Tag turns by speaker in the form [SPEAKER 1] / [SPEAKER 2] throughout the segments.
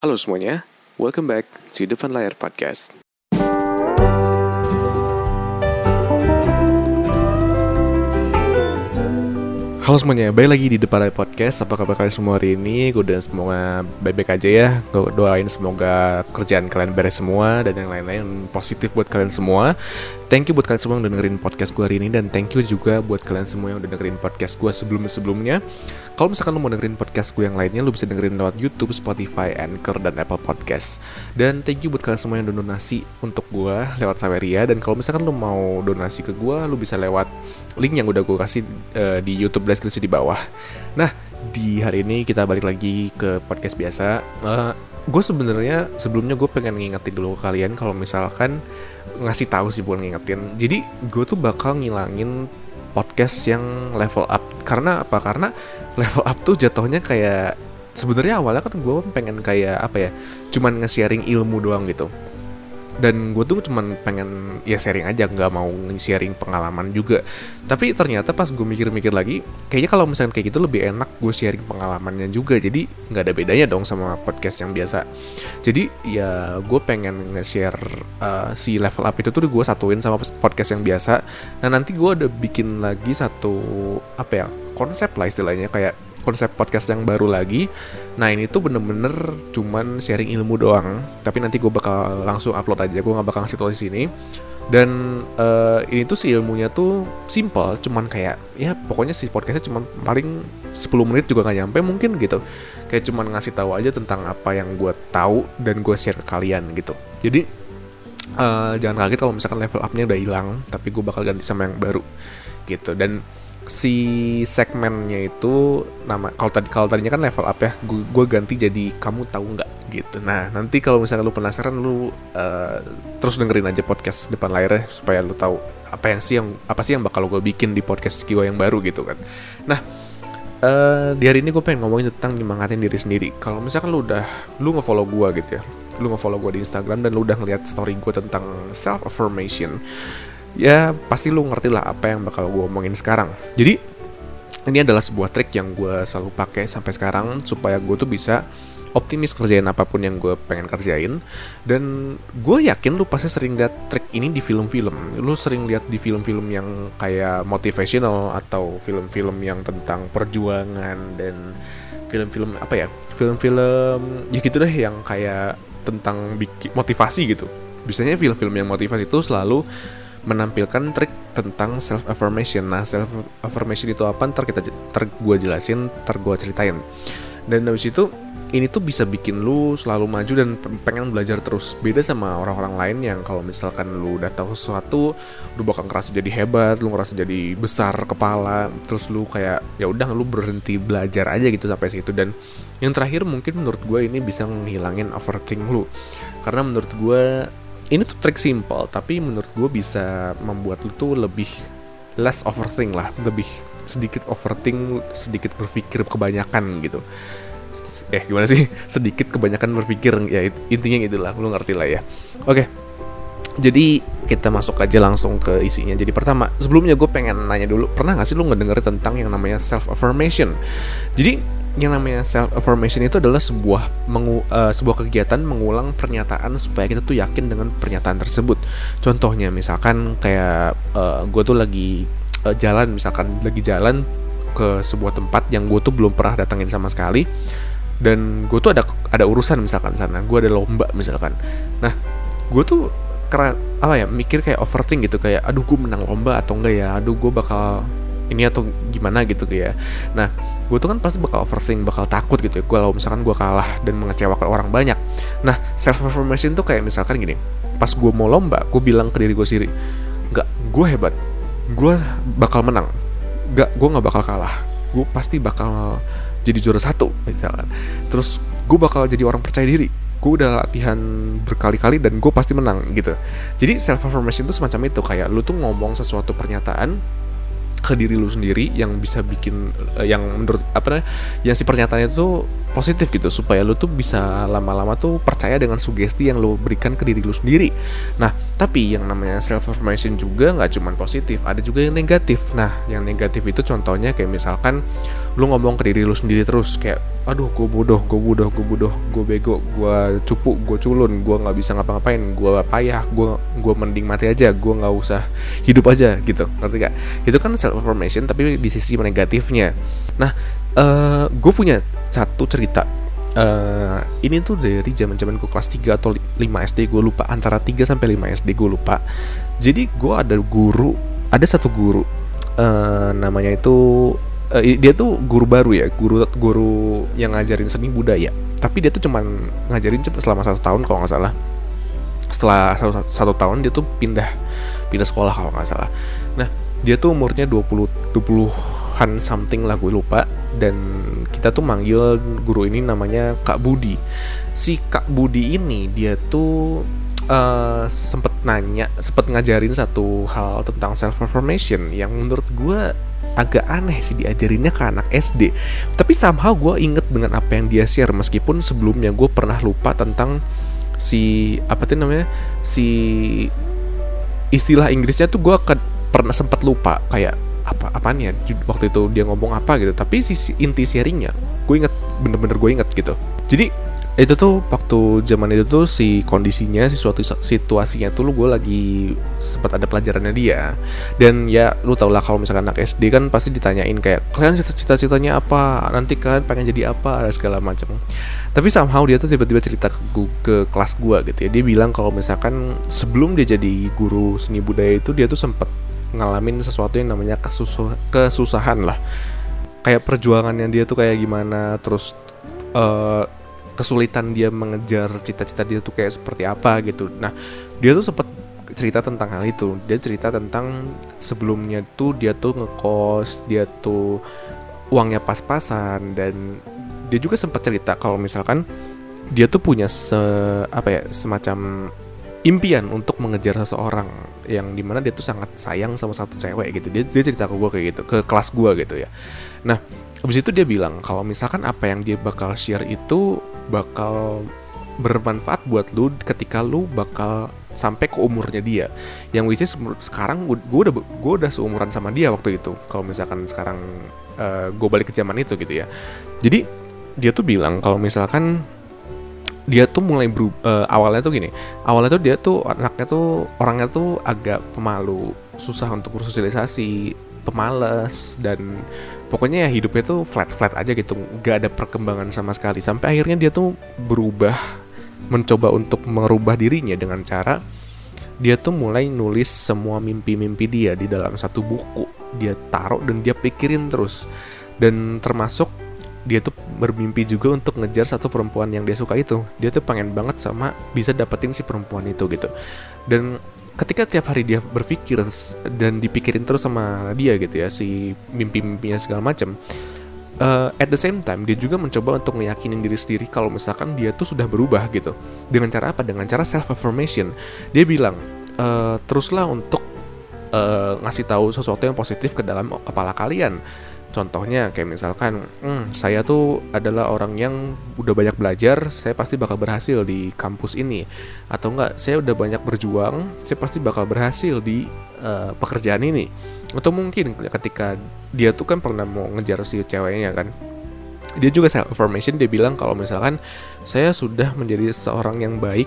[SPEAKER 1] Halo semuanya, welcome back to Depan Layar Podcast. Halo semuanya, balik lagi di Depan Layar Podcast Apa kabar kalian semua hari ini? Gue dan semoga baik-baik aja ya Gue doain semoga kerjaan kalian beres semua Dan yang lain-lain positif buat kalian semua Thank you buat kalian semua yang udah dengerin podcast gue hari ini Dan thank you juga buat kalian semua yang udah dengerin podcast gue sebelum-sebelumnya. Kalau misalkan lo mau dengerin podcast gue yang lainnya Lo bisa dengerin lewat Youtube, Spotify, Anchor, dan Apple Podcast Dan thank you buat kalian semua yang udah donasi untuk gue lewat Saweria Dan kalau misalkan lo mau donasi ke gue Lo bisa lewat link yang udah gue kasih uh, di Youtube deskripsi di bawah. Nah, di hari ini kita balik lagi ke podcast biasa. Uh, gue sebenarnya sebelumnya gue pengen ngingetin dulu ke kalian kalau misalkan ngasih tahu sih bukan ngingetin. Jadi gue tuh bakal ngilangin podcast yang level up. Karena apa? Karena level up tuh jatuhnya kayak sebenarnya awalnya kan gue pengen kayak apa ya cuman nge-sharing ilmu doang gitu dan gue tuh cuman pengen ya sharing aja nggak mau sharing pengalaman juga. Tapi ternyata pas gue mikir-mikir lagi kayaknya kalau misalnya kayak gitu lebih enak gue sharing pengalamannya juga. Jadi nggak ada bedanya dong sama podcast yang biasa. Jadi ya gue pengen nge-share uh, si level up itu tuh gue satuin sama podcast yang biasa. Nah nanti gue ada bikin lagi satu apa ya konsep lah istilahnya. Kayak konsep podcast yang baru lagi. Nah ini tuh bener-bener cuman sharing ilmu doang. Tapi nanti gue bakal langsung upload aja. Gue nggak bakal ngasih tulis sini. Dan uh, ini tuh si ilmunya tuh simple, cuman kayak ya pokoknya si podcastnya cuman paling 10 menit juga nggak nyampe mungkin gitu. Kayak cuman ngasih tahu aja tentang apa yang gue tahu dan gue share ke kalian gitu. Jadi uh, jangan kaget kalau misalkan level upnya udah hilang, tapi gue bakal ganti sama yang baru gitu. Dan si segmennya itu nama kalau tadi kalau tadinya kan level up ya gue ganti jadi kamu tahu nggak? Gitu. Nah nanti kalau misalnya lu penasaran lu uh, terus dengerin aja podcast depan layar supaya lu tahu apa yang sih yang apa sih yang bakal gue bikin di podcast gue yang baru gitu kan. Nah uh, di hari ini gue pengen ngomongin tentang nyemangatin diri sendiri. Kalau misalkan lu udah lu ngefollow gue gitu ya lu ngefollow gue di Instagram dan lu udah ngeliat story gue tentang self affirmation ya pasti lu ngerti lah apa yang bakal gue omongin sekarang. Jadi ini adalah sebuah trik yang gue selalu pakai sampai sekarang supaya gue tuh bisa optimis kerjain apa pun yang gue pengen kerjain. Dan gue yakin lu pasti sering lihat trik ini di film-film. Lu sering lihat di film-film yang kayak motivational atau film-film yang tentang perjuangan dan film-film apa ya? Film-film ya gitu deh yang kayak tentang motivasi gitu. Biasanya film-film yang motivasi itu selalu menampilkan trik tentang self affirmation. Nah, self affirmation itu apa? Ntar kita ntar gue jelasin, ntar gue ceritain. Dan habis itu ini tuh bisa bikin lu selalu maju dan pengen belajar terus. Beda sama orang-orang lain yang kalau misalkan lu udah tahu sesuatu, lu bakal ngerasa jadi hebat, lu ngerasa jadi besar kepala, terus lu kayak ya udah lu berhenti belajar aja gitu sampai situ dan yang terakhir mungkin menurut gue ini bisa menghilangin overthink lu. Karena menurut gue ini tuh trik simple tapi menurut gue bisa membuat lu tuh lebih less overthink lah. Lebih sedikit overthink sedikit berpikir kebanyakan gitu. Eh gimana sih? Sedikit kebanyakan berpikir ya intinya gitulah lu ngerti lah ya. Oke jadi kita masuk aja langsung ke isinya. Jadi pertama sebelumnya gue pengen nanya dulu pernah gak sih lu ngedenger tentang yang namanya self affirmation jadi yang namanya self affirmation itu adalah sebuah mengu, uh, sebuah kegiatan mengulang pernyataan supaya kita tuh yakin dengan pernyataan tersebut. Contohnya misalkan kayak uh, gue tuh lagi uh, jalan misalkan lagi jalan ke sebuah tempat yang gue tuh belum pernah datangin sama sekali dan gue tuh ada ada urusan misalkan sana gue ada lomba misalkan. Nah gue tuh kera apa ya mikir kayak overthink gitu kayak aduh gue menang lomba atau enggak ya? Aduh gue bakal ini atau gimana? gitu ya nah gue tuh kan pasti bakal overthink bakal takut gitu ya gue kalau misalkan gue kalah dan mengecewakan orang banyak. Nah self affirmation tuh kayak misalkan gini pas gue mau lomba gue bilang ke diri gue sendiri nggak gue hebat. Gue bakal menang. Nggak gue nggak bakal kalah. Gue pasti bakal jadi juara satu misalkan. Terus gue bakal jadi orang percaya diri. Gue udah latihan berkali-kali dan gue pasti menang gitu. Jadi self affirmation itu semacam itu kayak lu tuh ngomong sesuatu pernyataan ke diri lu sendiri yang bisa bikin uh, yang menurut apa namanya yang si pernyataannya itu positif gitu supaya lu tuh bisa lama-lama tuh percaya dengan sugesti yang lu berikan ke diri lu sendiri. Nah, tapi yang namanya self affirmation juga nggak cuma positif, ada juga yang negatif. Nah, yang negatif itu contohnya kayak misalkan lu ngomong ke diri lu sendiri terus kayak aduh gue bodoh gue bodoh gue bodoh. Gue bego gue cupu gue culun. Gue nggak bisa ngapa-ngapain. Gue payah gue gue mending mati aja. Gue nggak usah hidup aja gitu. Ngerti gak itu kan self affirmation tapi di sisi negatifnya. Nah uh, gue punya satu cerita. Uh, ini tuh dari zaman zaman gue kelas 3 atau 5 SD gue lupa. Antara 3 sampai 5 SD gue lupa. Jadi gue ada guru ada satu guru. Uh, namanya itu uh, dia tuh guru baru ya guru guru yang ngajarin seni budaya. Tapi dia tuh cuman ngajarin selama satu tahun kalau nggak salah. Setelah satu, satu tahun dia tuh pindah pindah sekolah kalau nggak salah. Nah dia tuh umurnya 20 20-an something lah gue lupa. Dan kita tuh manggil guru ini namanya Kak Budi. Si Kak Budi ini dia tuh uh, sempet nanya sempet ngajarin satu hal tentang self affirmation yang menurut gue agak aneh sih diajarinnya ke anak SD tapi somehow gue inget dengan apa yang dia share meskipun sebelumnya gue pernah lupa tentang si apa tuh namanya si istilah Inggrisnya tuh gue pernah sempat lupa kayak apa apaan ya waktu itu dia ngomong apa gitu. Tapi si, inti sharingnya gue inget bener-bener gue inget gitu. Jadi itu tuh waktu zaman itu tuh si kondisinya si suatu situasinya tuh lu gue lagi sempat ada pelajarannya dia. Dan ya lu tau lah kalau misalkan anak SD kan pasti ditanyain kayak kalian cita-citanya apa? Nanti kalian pengen jadi apa? Ada segala macam. Tapi somehow dia tuh tiba-tiba cerita ke, ke kelas gue gitu ya. Dia bilang kalau misalkan sebelum dia jadi guru seni budaya itu dia tuh sempat ngalamin sesuatu yang namanya kesusu kesusahan lah. Kayak perjuangannya dia tuh kayak gimana terus uh, kesulitan dia mengejar cita-cita dia tuh kayak seperti apa gitu. Nah dia tuh sempat cerita tentang hal itu. Dia cerita tentang sebelumnya tuh dia tuh ngekos dia tuh uangnya pas-pasan dan dia juga sempat cerita kalau misalkan dia tuh punya se apa ya semacam impian untuk mengejar seseorang yang di mana dia tuh sangat sayang sama satu cewek gitu. Dia dia cerita ke gue kayak gitu ke kelas gue gitu ya. Nah habis itu dia bilang kalau misalkan apa yang dia bakal share itu bakal bermanfaat buat lu ketika lu bakal sampai ke umurnya dia. Yang which is sekarang gue udah gue udah seumuran sama dia waktu itu. Kalau misalkan sekarang uh, eh, gue balik ke zaman itu gitu ya. Jadi dia tuh bilang kalau misalkan dia tuh mulai berubah uh, awalnya tuh gini. Awalnya tuh dia tuh anaknya tuh orangnya tuh agak pemalu susah untuk bersosialisasi pemalas dan pokoknya ya hidupnya tuh flat flat aja gitu. Gak ada perkembangan sama sekali. Sampai akhirnya dia tuh berubah mencoba untuk merubah dirinya dengan cara dia tuh mulai nulis semua mimpi-mimpi dia di dalam satu buku. Dia taruh dan dia pikirin terus. Dan termasuk dia tuh bermimpi juga untuk ngejar satu perempuan yang dia suka itu. Dia tuh pengen banget sama bisa dapetin si perempuan itu gitu. Dan ketika tiap hari dia berpikir dan dipikirin terus sama dia gitu ya si mimpi-mimpinya segala macam uh, at the same time dia juga mencoba untuk meyakinin diri sendiri kalau misalkan dia tuh sudah berubah gitu. Dengan cara apa? Dengan cara self affirmation dia bilang uh, teruslah untuk uh, ngasih tahu sesuatu yang positif ke dalam kepala kalian Contohnya kayak misalkan, hmm, saya tuh adalah orang yang udah banyak belajar, saya pasti bakal berhasil di kampus ini. Atau enggak, saya udah banyak berjuang, saya pasti bakal berhasil di uh, pekerjaan ini. Atau mungkin ketika dia tuh kan pernah mau ngejar si ceweknya kan. Dia juga self affirmation dia bilang kalau misalkan saya sudah menjadi seorang yang baik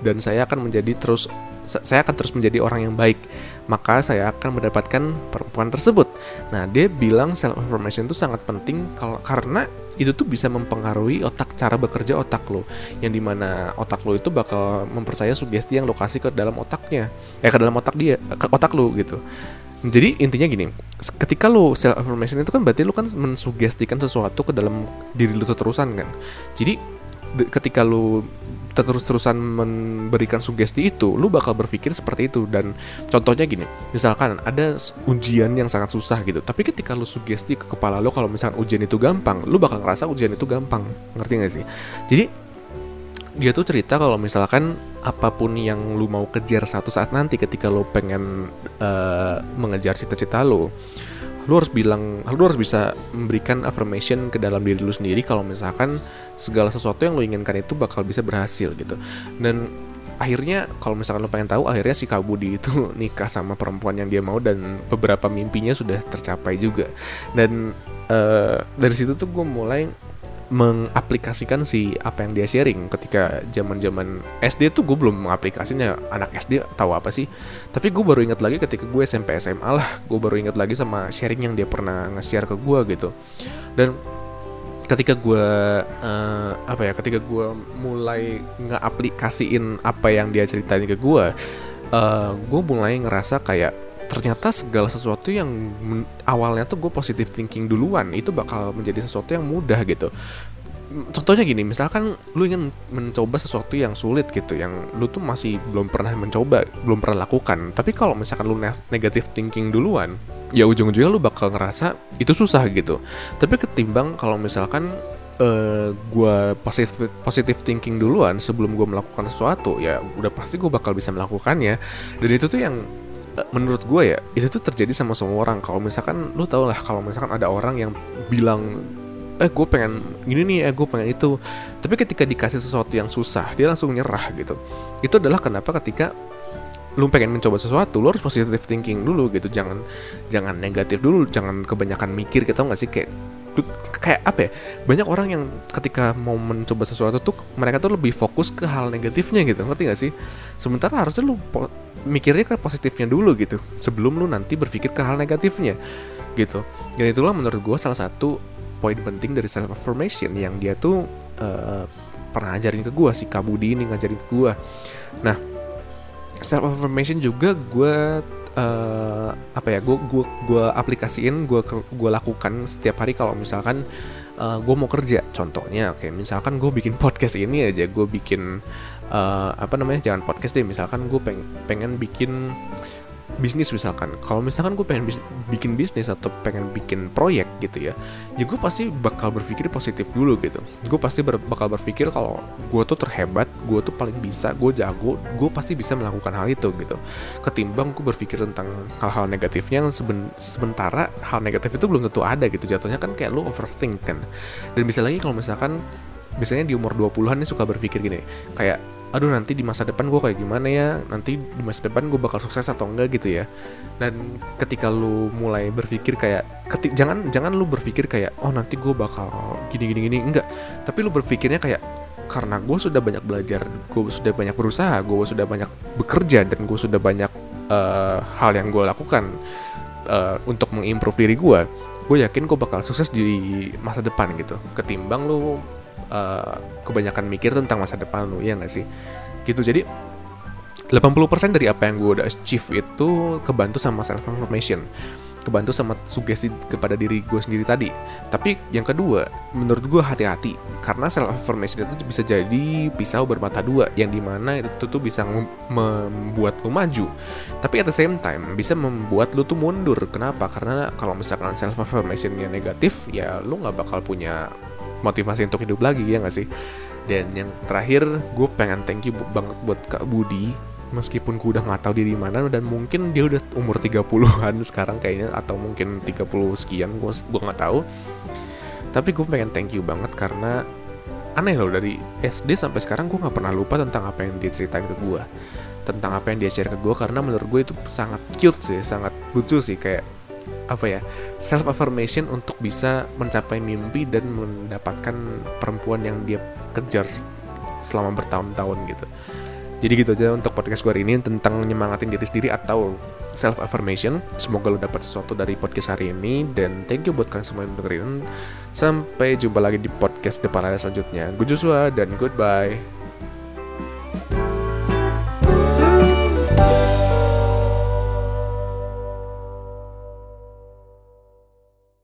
[SPEAKER 1] dan saya akan menjadi terus saya akan terus menjadi orang yang baik maka saya akan mendapatkan perempuan tersebut. Nah, dia bilang self affirmation itu sangat penting kalau karena itu tuh bisa mempengaruhi otak cara bekerja otak lo. Yang di mana otak lo itu bakal mempercaya sugesti yang lokasi ke dalam otaknya eh ke dalam otak dia ke otak lo gitu. Jadi intinya gini ketika lo self affirmation itu kan berarti lo kan mensugestikan sesuatu ke dalam diri lo terusan kan? Jadi ketika lu terus-terusan memberikan sugesti itu, lu bakal berpikir seperti itu dan contohnya gini, misalkan ada ujian yang sangat susah gitu, tapi ketika lu sugesti ke kepala lu kalau misalkan ujian itu gampang, lu bakal ngerasa ujian itu gampang, ngerti gak sih? Jadi dia tuh cerita kalau misalkan apa pun yang lu mau kejar satu saat nanti ketika lu pengen uh, mengejar cita-cita lu, lu harus bilang lu harus bisa memberikan affirmation ke dalam diri lu sendiri kalau misalkan segala sesuatu yang lu inginkan itu bakal bisa berhasil gitu. Dan akhirnya kalau misalkan lu pengen tahu akhirnya si Kabudi itu nikah sama perempuan yang dia mau dan beberapa mimpinya sudah tercapai juga. Dan uh, dari situ tuh gue mulai mengaplikasikan si apa yang dia sharing. Ketika zaman zaman SD tuh gue belum mengaplikasinya. Anak SD tahu apa sih? Tapi gue baru ingat lagi ketika gue SMP SMA lah. Gue baru ingat lagi sama sharing yang dia pernah nge-share ke gue gitu. Dan ketika gue uh, apa ya ketika gue mulai ngeaplikasiin apa yang dia ceritain ke gue uh, gue mulai ngerasa kayak ternyata segala sesuatu yang awalnya tuh gue positive thinking duluan itu bakal menjadi sesuatu yang mudah gitu. Contohnya gini misalkan lu ingin mencoba sesuatu yang sulit gitu yang lu tuh masih belum pernah mencoba belum pernah lakukan. Tapi kalau misalkan lu negative thinking duluan ya ujung-ujungnya lu bakal ngerasa itu susah gitu. Tapi ketimbang kalau misalkan uh, eh, gue positive positive thinking duluan sebelum gue melakukan sesuatu ya udah pasti gue bakal bisa melakukannya. Dan itu tuh yang menurut gue ya itu tuh terjadi sama semua orang. Kalau misalkan lu tau lah kalau misalkan ada orang yang bilang eh gue pengen gini nih eh gue pengen itu. Tapi ketika dikasih sesuatu yang susah dia langsung nyerah gitu. Itu adalah kenapa ketika lu pengen mencoba sesuatu lu harus positive thinking dulu gitu. Jangan jangan negatif dulu jangan kebanyakan mikir kita nggak sih? Kayak kayak apa ya? Banyak orang yang ketika mau mencoba sesuatu tuh mereka tuh lebih fokus ke hal negatifnya gitu. Ngerti gak sih? Sementara harusnya lu mikirnya ke positifnya dulu gitu sebelum lu nanti berpikir ke hal negatifnya gitu. Dan itulah menurut gue salah satu poin penting dari self affirmation yang dia tuh uh, pernah ajarin ke gue si Kabudi ini ngajarin ke gue nah self affirmation juga gue uh, apa ya gue gue gue aplikasiin gue gue lakukan setiap hari kalau misalkan uh, gue mau kerja. Contohnya oke misalkan gue bikin podcast ini aja gue bikin uh, apa namanya jangan podcast deh misalkan gue pengen pengen bikin bisnis misalkan. Kalau misalkan gue pengen bis bikin bisnis atau pengen bikin proyek gitu ya ya gue pasti bakal berpikir positif dulu gitu. Gue pasti ber bakal berpikir kalau gue tuh terhebat gue tuh paling bisa gue jago gue pasti bisa melakukan hal itu gitu. Ketimbang gue berpikir tentang hal-hal negatifnya yang seben sementara hal negatif itu belum tentu ada gitu. Jatuhnya kan kayak lu overthink kan. Dan bisa lagi kalau misalkan biasanya di umur 20-an nih suka berpikir gini kayak aduh nanti di masa depan gue kayak gimana ya? Nanti di masa depan gue bakal sukses atau enggak gitu ya. Dan ketika lu mulai berpikir kayak ketik jangan jangan lu berpikir kayak oh nanti gue bakal gini gini gini. Enggak. Tapi lu berpikirnya kayak karena gue sudah banyak belajar gue sudah banyak berusaha gue sudah banyak bekerja dan gue sudah banyak uh, hal yang gue lakukan uh, untuk mengimprove diri gue gue yakin gue bakal sukses di masa depan gitu. Ketimbang lu uh, kebanyakan mikir tentang masa depan lu ya nggak sih gitu jadi 80% dari apa yang gue udah achieve itu kebantu sama self information kebantu sama sugesti kepada diri gue sendiri tadi. Tapi yang kedua, menurut gue hati-hati karena self affirmation itu bisa jadi pisau bermata dua yang di mana itu tuh bisa membuat lu maju. Tapi at the same time bisa membuat lu tuh mundur. Kenapa? Karena kalau misalkan self affirmationnya negatif, ya lu nggak bakal punya motivasi untuk hidup lagi ya nggak sih? Dan yang terakhir gue pengen thank you banget buat kak Budi. Meskipun gue udah nggak tahu dia di mana dan mungkin dia udah umur 30-an sekarang kayaknya atau mungkin 30 sekian gue gue nggak tahu. Tapi gue pengen thank you banget karena aneh loh dari SD sampai sekarang gue nggak pernah lupa tentang apa yang dia ceritain ke gue tentang apa yang dia share ke gue karena menurut gue itu sangat cute sih sangat lucu sih kayak apa ya self affirmation untuk bisa mencapai mimpi dan mendapatkan perempuan yang dia kejar selama bertahun-tahun gitu. Jadi gitu aja untuk podcast gue hari ini tentang nyemangatin diri sendiri atau self affirmation. Semoga lo dapat sesuatu dari podcast hari ini dan thank you buat kalian semua yang dengerin. Sampai jumpa lagi di podcast depan layar selanjutnya. Gue Joshua dan goodbye.